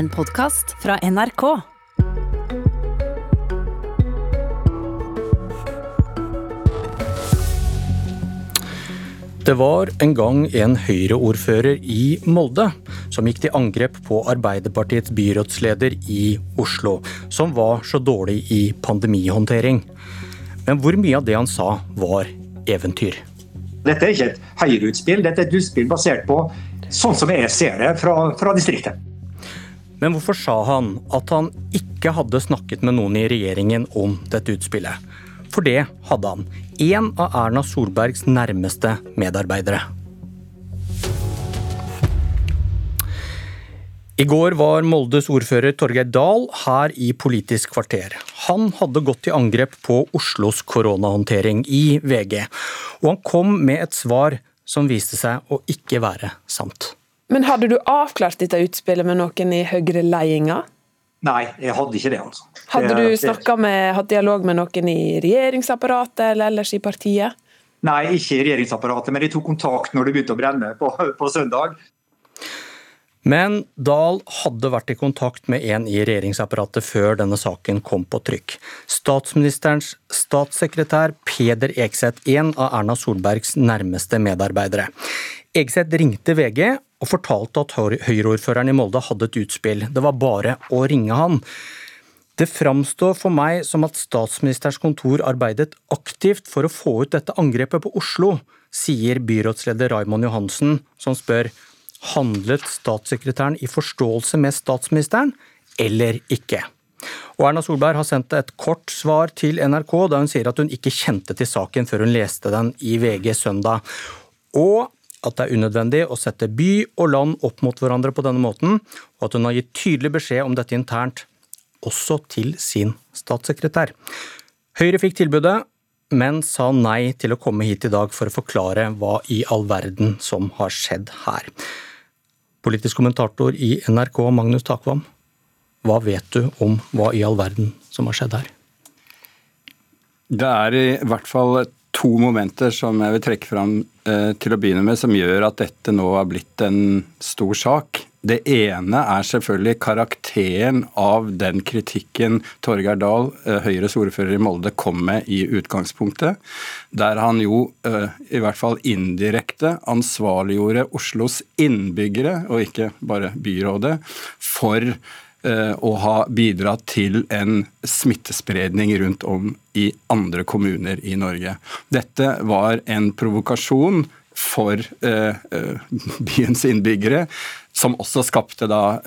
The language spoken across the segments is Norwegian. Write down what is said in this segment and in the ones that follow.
En podkast fra NRK. Det var en gang en Høyre-ordfører i Molde som gikk til angrep på Arbeiderpartiets byrådsleder i Oslo, som var så dårlig i pandemihåndtering. Men hvor mye av det han sa var eventyr? Dette er ikke et Høyre-utspill, dette er et utspill basert på sånn som jeg ser det fra, fra distriktet. Men hvorfor sa han at han ikke hadde snakket med noen i regjeringen om dette utspillet? For det hadde han. En av Erna Solbergs nærmeste medarbeidere. I går var Moldes ordfører Torgeir Dahl her i Politisk kvarter. Han hadde gått til angrep på Oslos koronahåndtering i VG, og han kom med et svar som viste seg å ikke være sant. Men hadde du avklart dette utspillet med noen i Høyre-ledelsen? Nei, jeg hadde ikke det, altså. Hadde du snakka med, hatt dialog med noen i regjeringsapparatet eller ellers i partiet? Nei, ikke i regjeringsapparatet, men de tok kontakt når det begynte å brenne på, på søndag. Men Dahl hadde vært i kontakt med en i regjeringsapparatet før denne saken kom på trykk. Statsministerens statssekretær Peder Ekseth, en av Erna Solbergs nærmeste medarbeidere. Ekseth ringte VG og fortalte at Høyre-ordføreren i Molde hadde et utspill. Det var bare å ringe han. Det framstår for meg som at statsministerens kontor arbeidet aktivt for å få ut dette angrepet på Oslo, sier byrådsleder Raymond Johansen, som spør handlet statssekretæren i forståelse med statsministeren, eller ikke? Og Erna Solberg har sendt et kort svar til NRK, da hun sier at hun ikke kjente til saken før hun leste den i VG søndag. Og at det er unødvendig å sette by og land opp mot hverandre på denne måten, og at hun har gitt tydelig beskjed om dette internt, også til sin statssekretær. Høyre fikk tilbudet, men sa nei til å komme hit i dag for å forklare hva i all verden som har skjedd her. Politisk kommentator i NRK, Magnus Takvam. Hva vet du om hva i all verden som har skjedd her? Det er i hvert fall to momenter som jeg vil trekke fram eh, til å begynne med, som gjør at dette nå har blitt en stor sak. Det ene er selvfølgelig karakteren av den kritikken Torgeir Dahl, eh, Høyres ordfører i Molde, kom med i utgangspunktet. Der han jo eh, i hvert fall indirekte ansvarliggjorde Oslos innbyggere, og ikke bare byrådet, for eh, å ha bidratt til en smittespredning rundt om i andre kommuner i Norge. Dette var en provokasjon for eh, eh, byens innbyggere, som også skapte da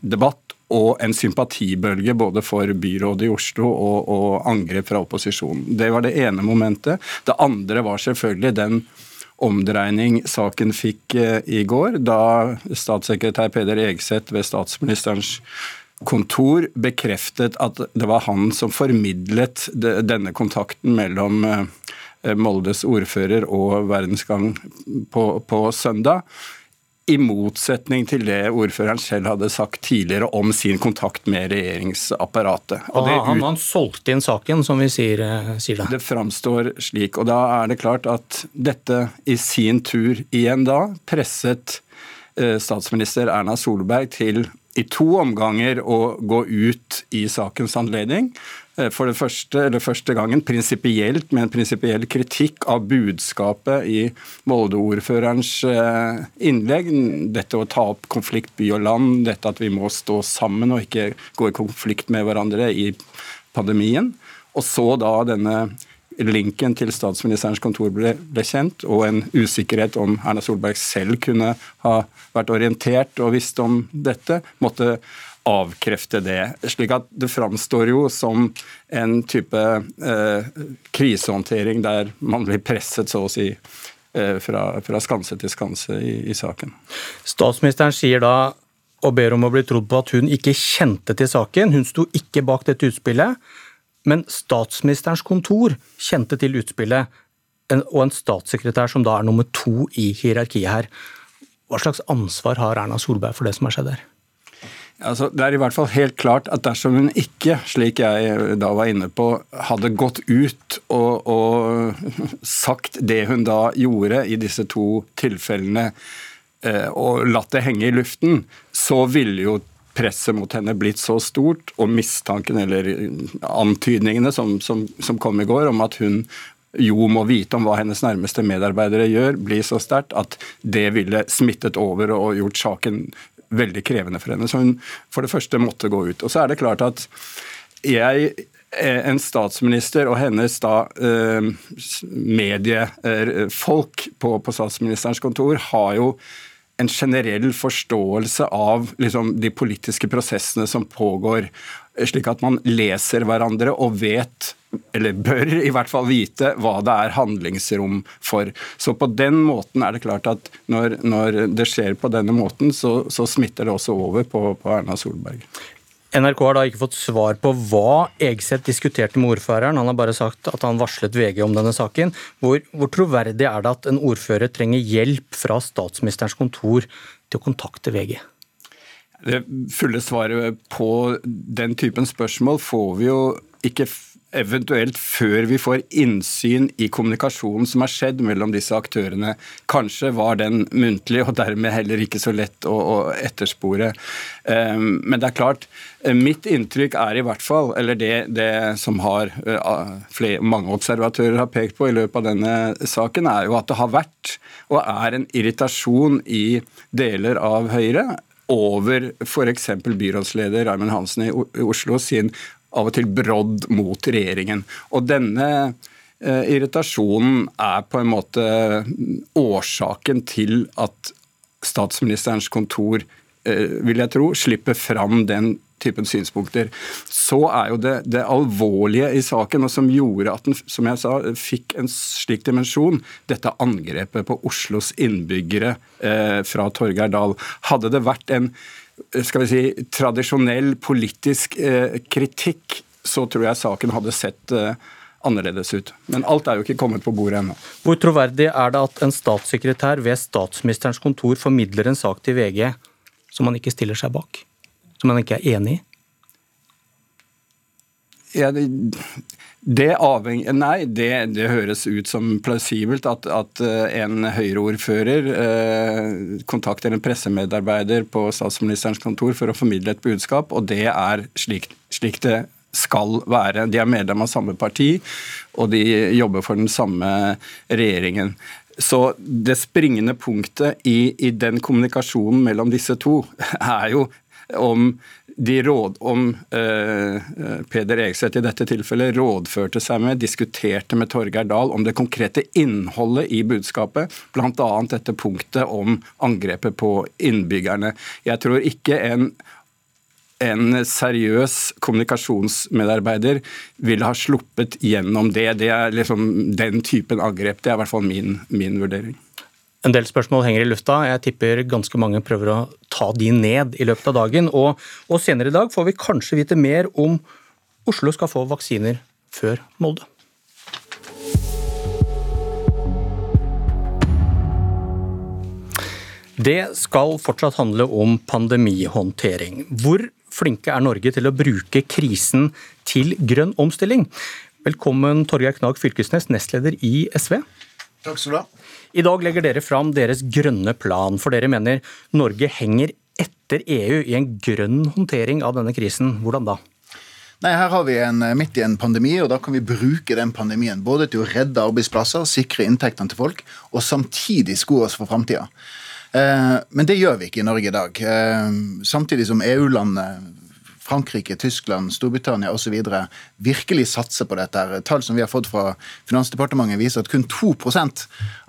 debatt og en sympatibølge både for byrådet i Oslo og, og angrep fra opposisjonen. Det var det ene momentet. Det andre var selvfølgelig den omdreining saken fikk eh, i går, da statssekretær Peder Egseth ved statsministerens kontor bekreftet at det var han som formidlet denne kontakten mellom eh, Moldes ordfører og Verdensgang på, på søndag. I motsetning til det ordføreren selv hadde sagt tidligere om sin kontakt med regjeringsapparatet. Og det han, han solgte inn saken, som vi sier, eh, sier det. det framstår slik. Og da er det klart at dette i sin tur igjen da presset eh, statsminister Erna Solberg til i to omganger å gå ut i sakens anledning. Eh, For det første, eller første gangen prinsipielt, med en prinsipiell kritikk av budskapet i Molde-ordførerens eh, innlegg. Dette å ta opp konflikt by og land, dette at vi må stå sammen og ikke gå i konflikt med hverandre i pandemien. Og så da denne linken til statsministerens kontor ble, ble kjent, og en usikkerhet om Erna Solberg selv kunne ha vært orientert og visst om dette, måtte avkrefte det. Slik at det framstår jo som en type eh, krisehåndtering der man blir presset, så å si, eh, fra, fra skanse til skanse i, i saken. Statsministeren sier da og ber om å bli trodd på at hun ikke kjente til saken. Hun sto ikke bak dette utspillet. Men statsministerens kontor kjente til utspillet, og en statssekretær som da er nummer to i hierarkiet her. Hva slags ansvar har Erna Solberg for det som har skjedd her? Altså, det er i hvert fall helt klart at dersom hun ikke, slik jeg da var inne på, hadde gått ut og, og sagt det hun da gjorde i disse to tilfellene, eh, og latt det henge i luften, så ville jo presset mot henne blitt så stort, og mistanken eller antydningene som, som, som kom i går om at hun jo må vite om hva hennes nærmeste medarbeidere gjør, blir så sterkt at det ville smittet over og gjort saken veldig krevende for henne. Så hun for det første måtte gå ut. Og så er det klart at jeg eh, en statsminister og hennes da eh, mediefolk på, på statsministerens kontor har jo en generell forståelse av liksom, de politiske prosessene som pågår, slik at man leser hverandre og vet, eller bør i hvert fall vite, hva det er handlingsrom for. Så på den måten er det klart at når, når det skjer på denne måten, så, så smitter det også over på, på Erna Solberg. NRK har da ikke fått svar på hva Egseth diskuterte med ordføreren. Han har bare sagt at han varslet VG om denne saken. Hvor, hvor, troverdig er det at en ordfører trenger hjelp fra statsministerens kontor til å kontakte VG? Det fulle svaret på den typen spørsmål får vi jo ikke eventuelt før vi får innsyn i kommunikasjonen som har skjedd mellom disse aktørene. Kanskje var den muntlig og dermed heller ikke så lett å, å etterspore. Um, men det er klart, eh, mitt inntrykk er i hvert fall, eller det, det som har uh, flere, mange observatører har pekt på i løpet av denne saken, er jo at det har vært og er en irritasjon i deler av Høyre over f.eks. byrådsleder Raymond Hansen i Oslo sin av og til brodd mot regjeringen. Og denne eh, irritasjonen er på en måte årsaken til at statsministerens kontor, eh, vil jeg tro, slipper fram den typen synspunkter. Så er jo det, det, alvorlige i saken, og som gjorde at den som jeg sa, fikk en slik dimensjon, dette angrepet på Oslos innbyggere eh, fra Torgeir Dahl. Hadde det vært en skal vi si, tradisjonell politisk eh, kritikk, så tror jeg saken hadde sett eh, annerledes ut. Men alt er jo ikke kommet på bordet ennå. Hvor troverdig er det at en statssekretær ved statsministerens kontor formidler en sak til VG som han ikke stiller seg bak? Som han ikke er enig i? Ja, det, avheng, Nei, det, det, høres ut som plausibelt at, at eh, en Høyre-ordfører eh, kontakter en pressemedarbeider på statsministerens kontor for å formidle et budskap, og det er slik, slik det skal være. De er medlem av samme parti, og de jobber for den samme regjeringen. Så det springende punktet i, i den kommunikasjonen mellom disse to er jo om de råd om eh, Peder Egseth i dette tilfellet rådførte seg med, diskuterte med Torgeir Dahl om det konkrete innholdet i budskapet, bl.a. dette punktet om angrepet på innbyggerne. Jeg tror ikke en en seriøs kommunikasjonsmedarbeider ville ha sluppet gjennom det. Det er liksom den typen angrep. Det er i hvert fall min, min vurdering. En del spørsmål henger i lufta. Jeg tipper ganske mange prøver å ta de ned i løpet av dagen. Og, og senere i dag får vi kanskje vite mer om Oslo skal få vaksiner før Molde. Det skal fortsatt handle om pandemihåndtering. Hvor flinke er Norge til å bruke krisen til grønn omstilling? Velkommen Torgeir Knag Fylkesnes, nestleder i SV. Takk skal du ha. I dag legger dere fram deres grønne plan, for dere mener Norge henger etter EU i en grønn håndtering av denne krisen. Hvordan da? Nei, Her har vi en, eh, midt i en pandemi, og da kan vi bruke den pandemien både til å redde arbeidsplasser, sikre inntektene til folk, og samtidig sko oss for framtida. Eh, men det gjør vi ikke i Norge i dag. Eh, samtidig som EU-landet Frankrike, Tyskland, Storbritannia osv. virkelig satser på dette. Tall som vi har fått fra Finansdepartementet viser at kun 2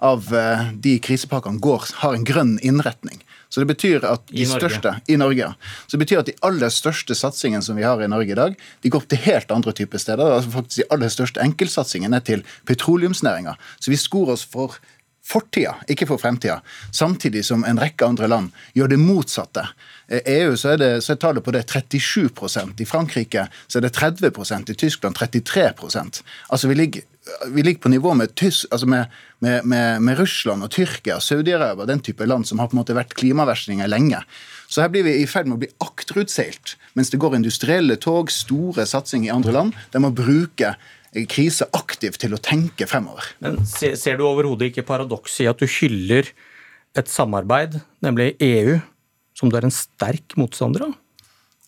av eh, de krisepakkene går, har en grønn innretning. Så det betyr at de I største i Norge, så det betyr at de aller største satsingene som vi har i Norge i dag, de går til helt andre typer steder. altså faktisk De aller største enkeltsatsingene er til petroleumsnæringa. Så vi skor oss for fortida, ikke for fremtida. Samtidig som en rekke andre land gjør det motsatte. I eh, EU så er, det, så er tallet på det 37% I Frankrike så er det 30% i Tyskland 33% Altså vi ligger, vi ligger på nivå med, Tysk, altså med, med, med Russland og Tyrkia, Saudi-Arabia, den type land som har på en måte vært klimaverstinger lenge. Så her blir vi i ferd med å bli akterutseilt, mens det går industrielle tog, store satsinger i andre land. De må bruke krise aktivt til å tenke fremover. Men Ser, du overhodet ikke paradokset i at du hyller et samarbeid, nemlig EU, som du er en sterk motstander av?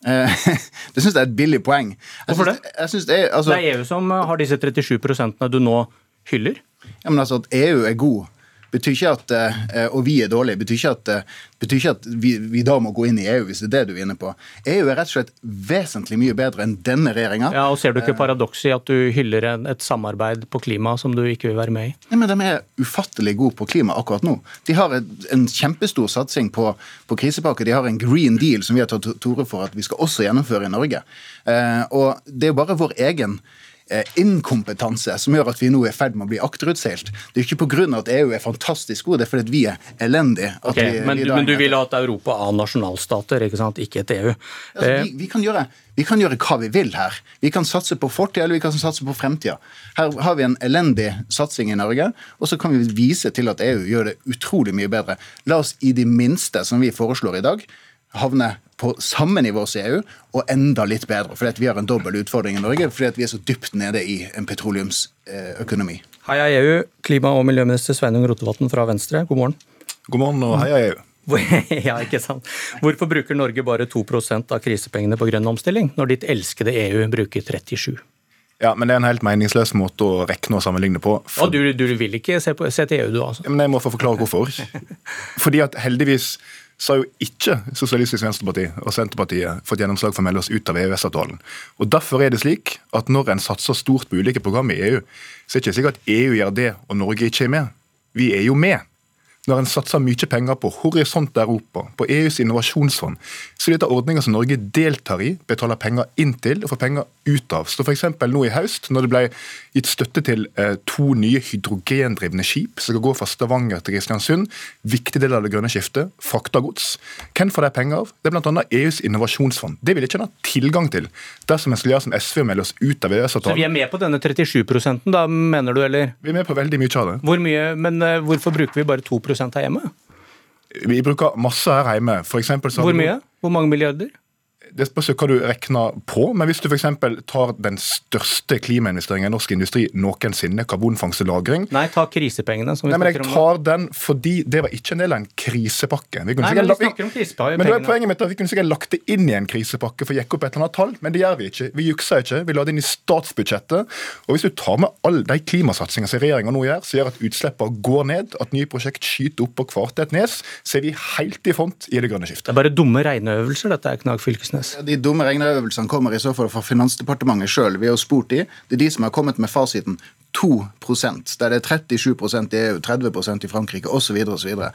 Eh, det syns jeg er et billig poeng. Jeg Hvorfor synes- Jeg det, altså, Det er EU som har disse 37% du nå hyller. ja, men altså At EU er god, betyr ikke at, eh, og vi er dårlige, betyr ikke at, eh, betyr ikke at vi, vi da må gå inn i EU, hvis det er det du er inne på. EU er rett og slett vesentlig mye bedre enn denne regjeringa. Ja, og Ser du ikke paradokset i at du hyller et samarbeid på klima som du ikke vil være med i? Nei, men De er ufattelig gode på klima akkurat nå. De har en kjempestor satsing på, på krisepakke. De har en green deal som vi har tatt til orde for at vi skal også gjennomføre i Norge. Eh, og Det er jo bare vår egen eh, inkompetanse som gjør at vi nå er i ferd med å bli akterutseilt. Det er ikke pga. at EU er fantastisk god, det er fordi vi er elendige. at Ok, vi- men, vi men du vil ha et Europa av nasjonalstater, ikke sant? ikke et EU. Altså, Eh, vi, vi, kan gjøre, vi kan gjøre hva vi vil her. Vi kan satse på fortida eller vi kan satse på fremtida. Her har vi en elendig satsing i Norge, og så kan vi vise til at EU gjør det utrolig mye bedre. La oss i det minste, som vi foreslår i dag, havne på samme nivå som EU, og enda litt bedre. Fordi at vi har en dobbel utfordring i Norge, fordi at vi er så dypt nede i en petroleumsøkonomi. Heia EU, klima- og miljøminister Sveinung Rotevatn fra Venstre, god morgen. God morgen og heia EU. ja, ikke sant. Hvorfor bruker Norge bare 2% av krisepengene på grønn omstilling, når ditt elskede EU bruker 37 Ja, men det er en helt meningsløs måte å rekne og sammenligne på. Ja, du, du vil ikke se, på, se til EU, du altså? Ja, Men jeg må få forklare hvorfor. Fordi at heldigvis så har jo ikke Sosialistisk Venstreparti og Senterpartiet fått gjennomslag for å melde oss ut av EØS-avtalen. Og Derfor er det slik at når en satser stort på ulike program i EU, så er det ikke slik at EU gjør det og Norge ikke er med. Vi er jo med. Når en satser mye penger på Horisont Europa, på EUs innovasjonsfond, så er dette ordninger som Norge deltar i, betaler penger inn til og får penger ut av. Så f.eks. nå i høst, når det ble gitt støtte til eh, to nye hydrogendrivne skip som skal gå fra Stavanger til Kristiansund, viktig del av det grønne skiftet, frakta gods. Hvem får de penger av? Det er bl.a. EUs innovasjonsfond. Det vil ikke en ha tilgang til dersom en skulle gjøre som SV og melde oss ut av Så vi er med på denne 37 da, mener du, eller? Vi er med på veldig mye av det. Hvor mye, men eh, hvorfor bruker vi bare 2 her hjemme? Vi bruker masse her hjemme. For eksempel så Hvor mye? Hvor mange milliarder? Det spørs hva du regner på, men hvis du f.eks. tar den største klimainvesteringen i norsk industri noensinne, karbonfangst og -lagring Nei, ta krisepengene. som vi Nei, men Jeg snakker om tar den fordi det var ikke en del av en krisepakke. Vi kunne Nei, men vi snakker om krisepengene. Men det er poenget mitt at Vi kunne sikkert lagt det inn i en krisepakke for å jekke opp et eller annet tall, men det gjør vi ikke. Vi jukser ikke. Vi la det inn i statsbudsjettet. Og Hvis du tar med alle de klimasatsingene som regjeringa nå gjør, som gjør at utslippene går ned, at nye prosjekt skyter opp på hvert et nes, så er vi helt i front i det grønne Det er bare dumme regneøvelser, dette er Knag Fylkesnes. De dumme regneøvelsene kommer i så fall fra Finansdepartementet sjøl. Vi har spurt de. Det er de som har kommet med fasiten 2% der det er 37% i EU, 30% i Frankrike osv. Så videre.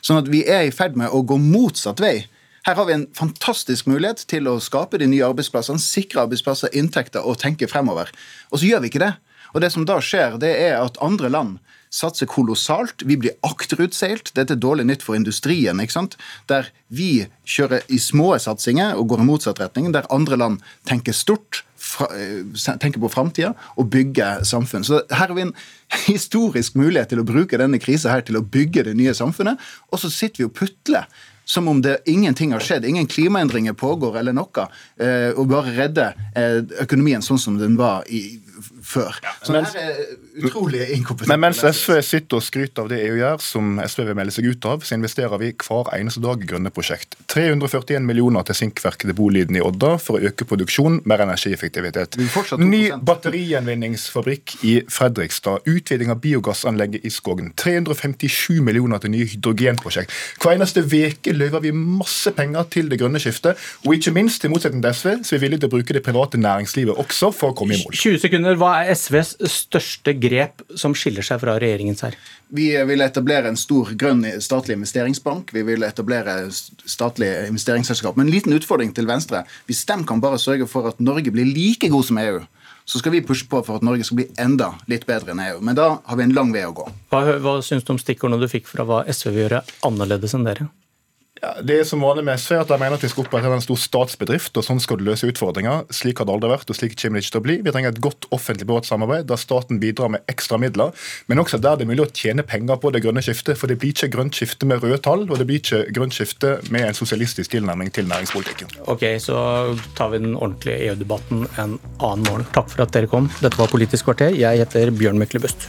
sånn at vi er i ferd med å gå motsatt vei. Her har vi en fantastisk mulighet til å skape de nye arbeidsplassene, sikre arbeidsplasser, inntekter og tenke fremover. Og så gjør vi ikke det. Og det som da skjer, det er at andre land satser kolossalt. Vi blir akterutseilt. Dette er dårlig nytt for industrien. ikke sant? Der vi kjører i små satsinger og går i motsatt retning, der andre land tenker stort, eh, tenker på framtida og bygger samfunn. Så her har vi en historisk mulighet til å bruke denne krisa til å bygge det nye samfunnet, og så sitter vi og putler. Som om det ingenting har skjedd, ingen klimaendringer pågår eller noe. Eh, og bare redde eh, økonomien sånn som den var i, før. Så men- det her er utrolig inkompetent. Men mens SV sitter og skryter av det EU gjør, som SV vil melde seg ut av, så investerer vi hver eneste dag i grønne prosjekt. 341 millioner til sinkverket til Boliden i Odda for å øke produksjon, mer energieffektivitet. Ny 2%. batterigjenvinningsfabrikk i Fredrikstad. Utviding av biogassanlegget i Skogn. 357 millioner til nye hydrogenprosjekt. Hver eneste veke løyver vi masse penger til det grønne skiftet. Og ikke minst, til motsetning til SV, så er vi villige til å bruke det private næringslivet også for å komme i mål. 20 sekunder. Hva er SVs største grep som skiller seg fra regjeringens her? Vi vil etablere en stor grønn statlig investeringsbank. Vi vil etablere statlig investeringsselskap. Men en liten utfordring til Venstre. Hvis de kan bare sørge for at Norge blir like god som EU, så skal vi pushe på for at Norge skal bli enda litt bedre enn EU. Men da har vi en lang vei å gå. Hva, hva syns du om stikkordene du fikk fra hva SV vil gjøre annerledes enn dere? Ja, det er som vanlig med SV at de mener at vi skal opprette en stor statsbedrift, og sånn skal du løse utfordringer. Slik har det aldri vært, og slik kommer det ikke til å bli. Vi trenger et godt offentlig-privat samarbeid der staten bidrar med ekstra midler, men også der det er mulig å tjene penger på det grønne skiftet. For det blir ikke grønt skifte med røde tall, og det blir ikke grønt skifte med en sosialistisk tilnærming til næringspolitikken. Ok, så tar vi den ordentlige EU-debatten en annen morgen. Takk for at dere kom. Dette var Politisk kvarter. Jeg heter Bjørn Myklebust.